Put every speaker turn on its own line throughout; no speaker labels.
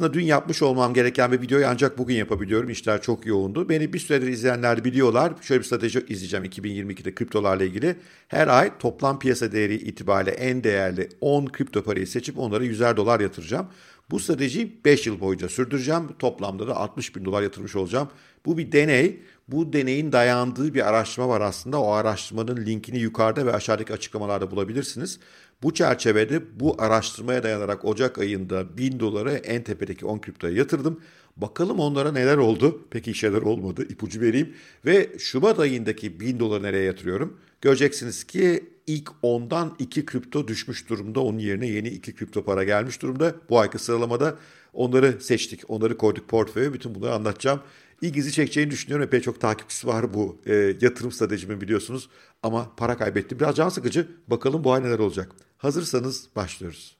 Aslında dün yapmış olmam gereken bir videoyu ancak bugün yapabiliyorum. İşler çok yoğundu. Beni bir süredir izleyenler biliyorlar. Şöyle bir strateji izleyeceğim 2022'de kriptolarla ilgili. Her ay toplam piyasa değeri itibariyle en değerli 10 kripto parayı seçip onlara 100'er dolar yatıracağım. Bu stratejiyi 5 yıl boyunca sürdüreceğim. Toplamda da 60 bin dolar yatırmış olacağım. Bu bir deney. Bu deneyin dayandığı bir araştırma var aslında. O araştırmanın linkini yukarıda ve aşağıdaki açıklamalarda bulabilirsiniz. Bu çerçevede bu araştırmaya dayanarak Ocak ayında 1000 doları en tepedeki 10 kriptoya yatırdım. Bakalım onlara neler oldu? Peki şeyler olmadı. İpucu vereyim. Ve Şubat ayındaki 1000 doları nereye yatırıyorum? Göreceksiniz ki ilk 10'dan 2 kripto düşmüş durumda. Onun yerine yeni 2 kripto para gelmiş durumda. Bu ayki sıralamada onları seçtik. Onları koyduk portföye. Bütün bunları anlatacağım. İlginizi çekeceğini düşünüyorum. Epey çok takipçisi var bu e, yatırım stratejimin biliyorsunuz. Ama para kaybettim. Biraz can sıkıcı. Bakalım bu ay neler olacak. Hazırsanız başlıyoruz.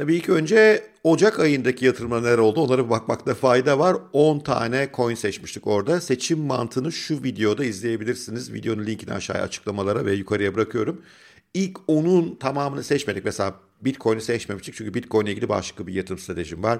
Tabii ilk önce Ocak ayındaki yatırımlar neler oldu onlara bir bakmakta fayda var. 10 tane coin seçmiştik orada. Seçim mantığını şu videoda izleyebilirsiniz. Videonun linkini aşağıya açıklamalara ve yukarıya bırakıyorum. İlk onun tamamını seçmedik. Mesela Bitcoin'i seçmemiştik çünkü Bitcoin ile ilgili başka bir yatırım stratejim var.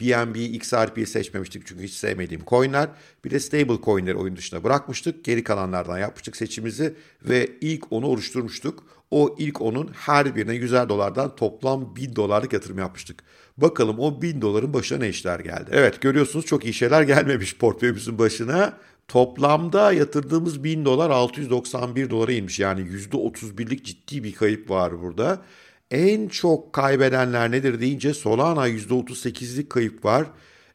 BNB, XRP'yi seçmemiştik çünkü hiç sevmediğim coinler. Bir de stable coinleri oyun dışına bırakmıştık. Geri kalanlardan yapmıştık seçimizi ve ilk onu oluşturmuştuk. O ilk onun her birine 100'er dolardan toplam 1000 dolarlık yatırım yapmıştık. Bakalım o 1000 doların başına ne işler geldi. Evet görüyorsunuz çok iyi şeyler gelmemiş portföyümüzün başına. Toplamda yatırdığımız 1000 dolar 691 dolara inmiş. Yani %31'lik ciddi bir kayıp var burada. En çok kaybedenler nedir deyince Solana %38'lik kayıp var.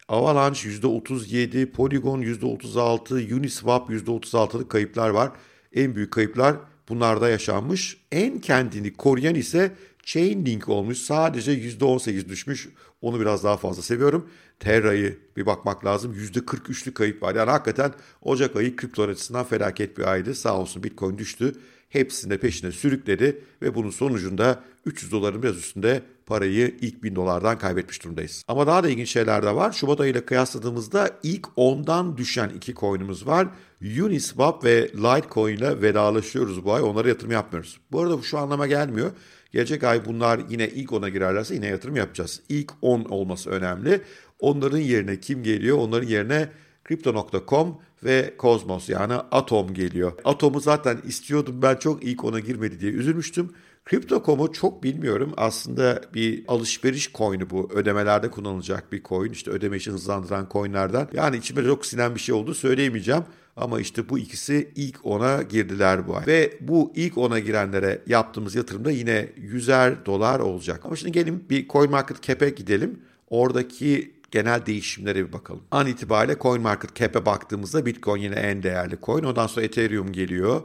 Avalanche %37, Polygon %36, Uniswap %36'lık kayıplar var. En büyük kayıplar bunlarda yaşanmış. En kendini koruyan ise Chainlink olmuş. Sadece %18 düşmüş. Onu biraz daha fazla seviyorum. Terra'yı bir bakmak lazım. %43'lük kayıp var. Yani hakikaten Ocak ayı kriptolar açısından felaket bir aydı. Sağ olsun Bitcoin düştü. Hepsini de peşine sürükledi ve bunun sonucunda 300 doların biraz üstünde parayı ilk 1000 dolardan kaybetmiş durumdayız. Ama daha da ilginç şeyler de var. Şubat ayıyla kıyasladığımızda ilk 10'dan düşen iki coin'imiz var. Uniswap ve Litecoin ile vedalaşıyoruz bu ay. Onlara yatırım yapmıyoruz. Bu arada bu şu anlama gelmiyor. Gelecek ay bunlar yine ilk 10'a girerlerse yine yatırım yapacağız. İlk 10 olması önemli. Onların yerine kim geliyor? Onların yerine Crypto.com ve Cosmos yani Atom geliyor. Atom'u zaten istiyordum ben çok ilk ona girmedi diye üzülmüştüm. Crypto.com'u çok bilmiyorum. Aslında bir alışveriş coin'i bu. Ödemelerde kullanılacak bir coin. İşte ödeme işi hızlandıran coin'lerden. Yani içime çok sinen bir şey oldu söyleyemeyeceğim. Ama işte bu ikisi ilk ona girdiler bu ay. Ve bu ilk ona girenlere yaptığımız yatırımda yine 100'er dolar olacak. Ama şimdi gelin bir CoinMarketCap'e gidelim. Oradaki genel değişimlere bir bakalım. An itibariyle CoinMarketCap'e baktığımızda Bitcoin yine en değerli coin. Ondan sonra Ethereum geliyor.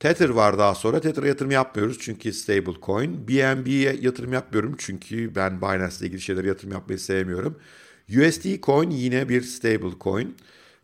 Tether var daha sonra. Tether'a yatırım yapmıyoruz çünkü stable coin. BNB'ye yatırım yapmıyorum çünkü ben Binance ile ilgili şeylere yatırım yapmayı sevmiyorum. USD coin yine bir stable coin.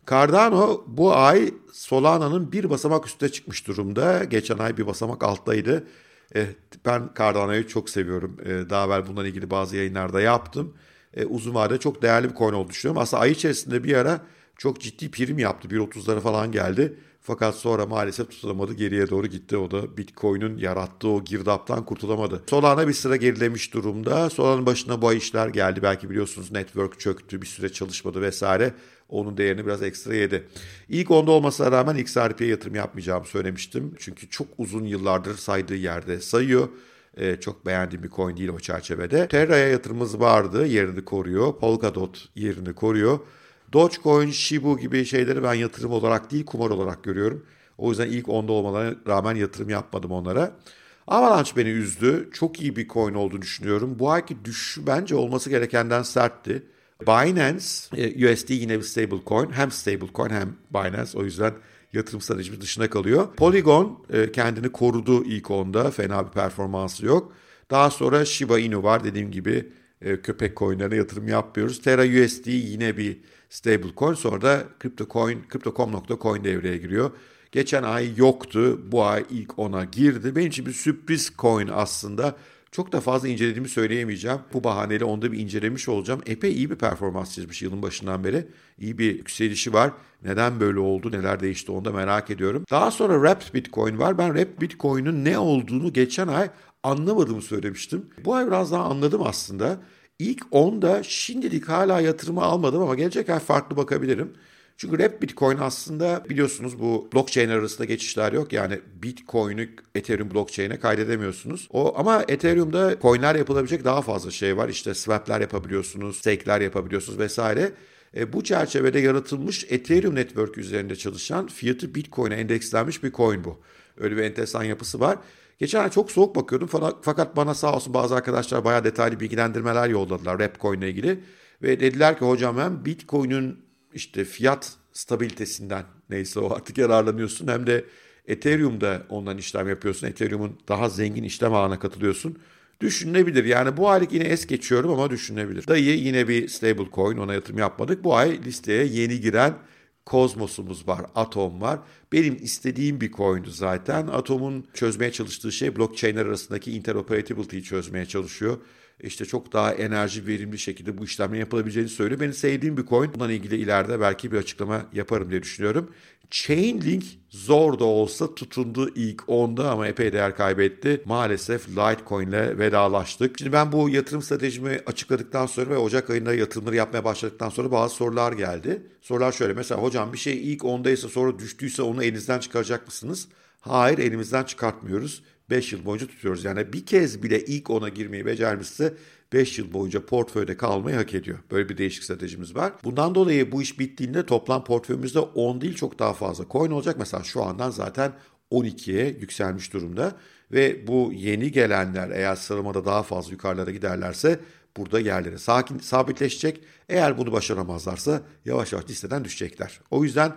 Cardano bu ay Solana'nın bir basamak üstüne çıkmış durumda. Geçen ay bir basamak alttaydı. Eh, ben Cardano'yu çok seviyorum. Eh, daha evvel bununla ilgili bazı yayınlarda yaptım. Eh, uzun vadede çok değerli bir coin olduğunu düşünüyorum. Aslında ay içerisinde bir ara çok ciddi prim yaptı. 1.30'lara falan geldi. Fakat sonra maalesef tutunamadı geriye doğru gitti. O da Bitcoin'in yarattığı o girdaptan kurtulamadı. Solana bir sıra gerilemiş durumda. Solana'nın başına bu işler geldi. Belki biliyorsunuz network çöktü bir süre çalışmadı vesaire. Onun değerini biraz ekstra yedi. İlk onda olmasına rağmen XRP'ye yatırım yapmayacağımı söylemiştim. Çünkü çok uzun yıllardır saydığı yerde sayıyor. Ee, çok beğendiğim bir coin değil o çerçevede. Terra'ya yatırımımız vardı. Yerini koruyor. Polkadot yerini koruyor. Dogecoin, Shibu gibi şeyleri ben yatırım olarak değil kumar olarak görüyorum. O yüzden ilk onda olmalarına rağmen yatırım yapmadım onlara. Avalanche beni üzdü. Çok iyi bir coin olduğunu düşünüyorum. Bu ayki düşüşü bence olması gerekenden sertti. Binance, e, USD yine bir stable coin. Hem stable coin hem Binance. O yüzden yatırım stratejimiz dışına kalıyor. Polygon e, kendini korudu ilk onda. Fena bir performansı yok. Daha sonra Shiba Inu var. Dediğim gibi e, köpek coinlerine yatırım yapmıyoruz. Terra USD yine bir stablecoin. Sonra da CryptoCoin, Crypto.com.coin devreye giriyor. Geçen ay yoktu. Bu ay ilk ona girdi. Benim için bir sürpriz coin aslında. Çok da fazla incelediğimi söyleyemeyeceğim. Bu bahaneyle onda bir incelemiş olacağım. Epey iyi bir performans çizmiş yılın başından beri. İyi bir yükselişi var. Neden böyle oldu, neler değişti onu da merak ediyorum. Daha sonra Wrapped Bitcoin var. Ben Wrapped Bitcoin'in ne olduğunu geçen ay anlamadığımı söylemiştim. Bu ay biraz daha anladım aslında. İlk 10'da şimdilik hala yatırımı almadım ama gelecek ay farklı bakabilirim. Çünkü Rap Bitcoin aslında biliyorsunuz bu blockchain arasında geçişler yok. Yani Bitcoin'ü Ethereum blockchain'e kaydedemiyorsunuz. O ama Ethereum'da coin'ler yapılabilecek daha fazla şey var. İşte swap'ler yapabiliyorsunuz, stake'ler yapabiliyorsunuz vesaire. E, bu çerçevede yaratılmış Ethereum Network üzerinde çalışan fiyatı Bitcoin'e endekslenmiş bir coin bu. Öyle bir enteresan yapısı var. Geçen ay çok soğuk bakıyordum fakat bana sağ olsun bazı arkadaşlar bayağı detaylı bilgilendirmeler yolladılar Rapcoin ile ilgili. Ve dediler ki hocam hem Bitcoin'in işte fiyat stabilitesinden neyse o artık yararlanıyorsun hem de Ethereum'da ondan işlem yapıyorsun. Ethereum'un daha zengin işlem ağına katılıyorsun. Düşünülebilir. Yani bu aylık yine es geçiyorum ama düşünülebilir. Dayı yine bir stable coin ona yatırım yapmadık. Bu ay listeye yeni giren Kozmos'umuz var, Atom var. Benim istediğim bir coin'du zaten. Atom'un çözmeye çalıştığı şey blockchain'ler arasındaki interoperability'yi çözmeye çalışıyor işte çok daha enerji verimli şekilde bu işlemlerin yapılabileceğini söylüyor. Benim sevdiğim bir coin. Bundan ilgili ileride belki bir açıklama yaparım diye düşünüyorum. Chainlink zor da olsa tutundu ilk onda ama epey değer kaybetti. Maalesef Litecoin ile vedalaştık. Şimdi ben bu yatırım stratejimi açıkladıktan sonra ve Ocak ayında yatırımları yapmaya başladıktan sonra bazı sorular geldi. Sorular şöyle mesela hocam bir şey ilk ondaysa sonra düştüyse onu elinizden çıkaracak mısınız? Hayır elimizden çıkartmıyoruz. 5 yıl boyunca tutuyoruz. Yani bir kez bile ilk ona girmeyi becermişse 5 yıl boyunca portföyde kalmayı hak ediyor. Böyle bir değişik stratejimiz var. Bundan dolayı bu iş bittiğinde toplam portföyümüzde 10 değil çok daha fazla coin olacak. Mesela şu andan zaten 12'ye yükselmiş durumda. Ve bu yeni gelenler eğer sıralamada daha fazla yukarılara giderlerse burada yerleri sakin sabitleşecek. Eğer bunu başaramazlarsa yavaş yavaş listeden düşecekler. O yüzden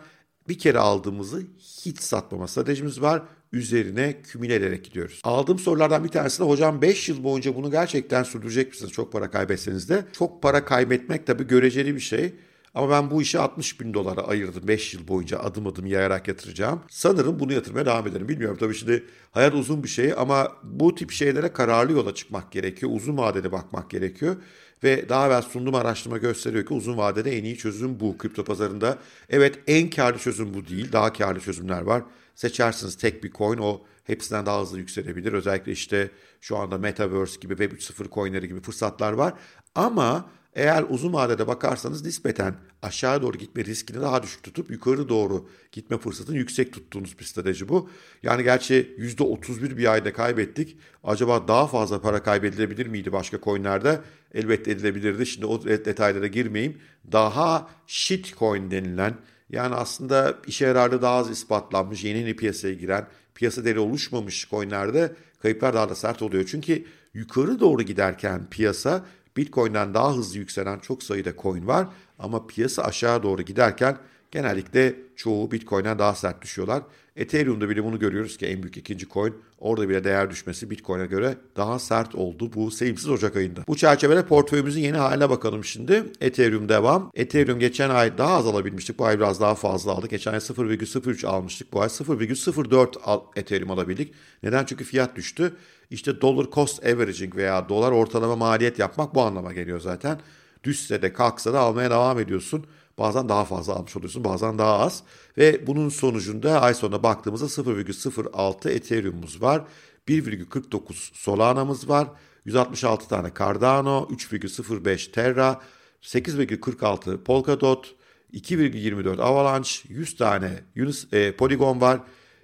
bir kere aldığımızı hiç satmama stratejimiz var üzerine kümüle ederek gidiyoruz. Aldığım sorulardan bir tanesi de hocam 5 yıl boyunca bunu gerçekten sürdürecek misiniz çok para kaybetseniz de? Çok para kaybetmek tabii göreceli bir şey. Ama ben bu işi 60 bin dolara ayırdım 5 yıl boyunca adım adım yayarak yatıracağım. Sanırım bunu yatırmaya devam ederim. Bilmiyorum tabii şimdi hayat uzun bir şey ama bu tip şeylere kararlı yola çıkmak gerekiyor. Uzun vadede bakmak gerekiyor. Ve daha evvel sunduğum araştırma gösteriyor ki uzun vadede en iyi çözüm bu kripto pazarında. Evet en karlı çözüm bu değil. Daha karlı çözümler var seçersiniz tek bir coin o hepsinden daha hızlı yükselebilir. Özellikle işte şu anda Metaverse gibi Web 3.0 coinleri gibi fırsatlar var. Ama eğer uzun vadede bakarsanız nispeten aşağı doğru gitme riskini daha düşük tutup yukarı doğru gitme fırsatını yüksek tuttuğunuz bir strateji bu. Yani gerçi %31 bir ayda kaybettik. Acaba daha fazla para kaybedilebilir miydi başka coinlerde? Elbette edilebilirdi. Şimdi o detaylara girmeyeyim. Daha shit coin denilen yani aslında işe yararlı daha az ispatlanmış, yeni yeni piyasaya giren, piyasa değeri oluşmamış coinlerde kayıplar daha da sert oluyor. Çünkü yukarı doğru giderken piyasa Bitcoin'den daha hızlı yükselen çok sayıda coin var ama piyasa aşağı doğru giderken genellikle çoğu Bitcoin'den daha sert düşüyorlar. Ethereum'da bile bunu görüyoruz ki en büyük ikinci coin. Orada bile değer düşmesi Bitcoin'e göre daha sert oldu bu sevimsiz Ocak ayında. Bu çerçevede portföyümüzün yeni haline bakalım şimdi. Ethereum devam. Ethereum geçen ay daha az alabilmiştik. Bu ay biraz daha fazla aldık. Geçen ay 0,03 almıştık. Bu ay 0,04 Ethereum alabildik. Neden? Çünkü fiyat düştü. İşte dollar cost averaging veya dolar ortalama maliyet yapmak bu anlama geliyor zaten. Düşse de kalksa da almaya devam ediyorsun. Bazen daha fazla almış oluyorsun bazen daha az. Ve bunun sonucunda ay sonuna baktığımızda 0,06 Ethereum'umuz var. 1,49 Solana'mız var. 166 tane Cardano, 3,05 Terra, 8,46 Polkadot, 2,24 Avalanche, 100 tane Unis, e, Polygon var.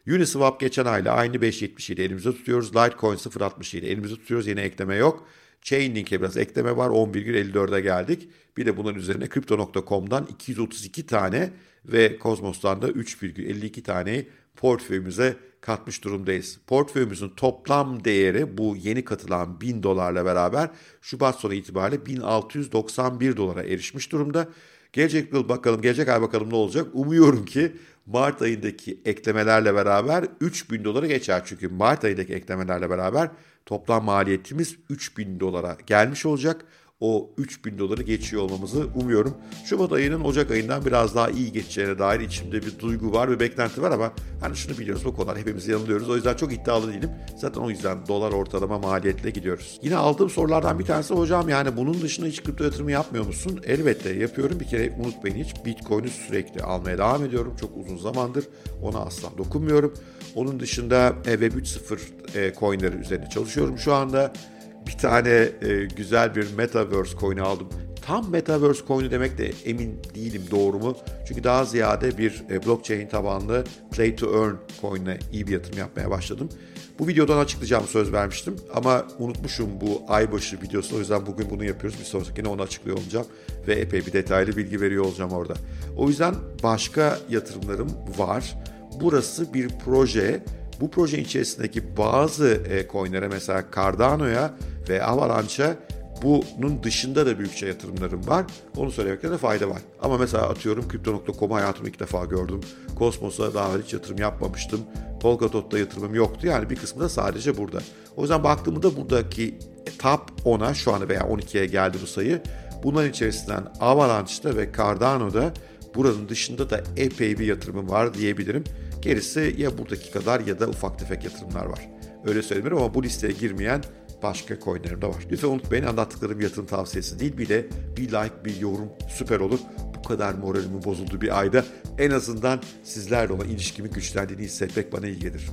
Uniswap geçen ayla aynı 5.77 elimizde tutuyoruz. Litecoin 0.67 elimizde tutuyoruz. Yeni ekleme yok. Chainlink'e biraz ekleme var. 11,54'e geldik. Bir de bunun üzerine Crypto.com'dan 232 tane ve Cosmos'tan da 3,52 tane portföyümüze katmış durumdayız. Portföyümüzün toplam değeri bu yeni katılan 1000 dolarla beraber Şubat sonu itibariyle 1691 dolara erişmiş durumda. Gelecek yıl bakalım, gelecek ay bakalım ne olacak. Umuyorum ki Mart ayındaki eklemelerle beraber 3000 dolara geçer. Çünkü Mart ayındaki eklemelerle beraber toplam maliyetimiz 3000 dolara gelmiş olacak. O 3000 doları geçiyor olmamızı umuyorum. Şubat ayının Ocak ayından biraz daha iyi geçeceğine dair içimde bir duygu var ve beklenti var ama hani şunu biliyoruz bu konular hepimiz yanılıyoruz. O yüzden çok iddialı değilim. Zaten o yüzden dolar ortalama maliyetle gidiyoruz. Yine aldığım sorulardan bir tanesi hocam yani bunun dışında hiç kripto yatırımı yapmıyor musun? Elbette yapıyorum. Bir kere unutmayın hiç Bitcoin'i sürekli almaya devam ediyorum. Çok uzun zamandır ona asla dokunmuyorum. Onun dışında e, Web 3.0 e, coinleri üzerine çalışıyorum şu anda bir tane e, güzel bir Metaverse coin'i aldım. Tam Metaverse coin'i demek de emin değilim doğru mu? Çünkü daha ziyade bir e, blockchain tabanlı play to earn coin'e iyi bir yatırım yapmaya başladım. Bu videodan açıklayacağım söz vermiştim ama unutmuşum bu aybaşı videosu. O yüzden bugün bunu yapıyoruz. Bir sonraki yine onu açıklıyor olacağım ve epey bir detaylı bilgi veriyor olacağım orada. O yüzden başka yatırımlarım var. Burası bir proje. Bu proje içerisindeki bazı e, coinlere mesela Cardano'ya ve Avalanche'a bunun dışında da büyükçe yatırımlarım var. Onu söylemekte de fayda var. Ama mesela atıyorum Crypto.com'u hayatımda ilk defa gördüm. Cosmos'a daha hiç yatırım yapmamıştım. Polkadot'ta yatırımım yoktu. Yani bir kısmı da sadece burada. O yüzden baktığımda buradaki top 10'a şu anda veya 12'ye geldi bu sayı. Bunların içerisinden Avalanche'da ve Cardano'da buranın dışında da epey bir yatırımım var diyebilirim. Gerisi ya buradaki kadar ya da ufak tefek yatırımlar var. Öyle söylemiyorum ama bu listeye girmeyen başka coinlerim de var. Lütfen unutmayın anlattıklarım yatırım tavsiyesi değil bile bir like bir yorum süper olur. Bu kadar moralimin bozulduğu bir ayda en azından sizlerle olan ilişkimi güçlendiğini hissetmek bana iyi gelir.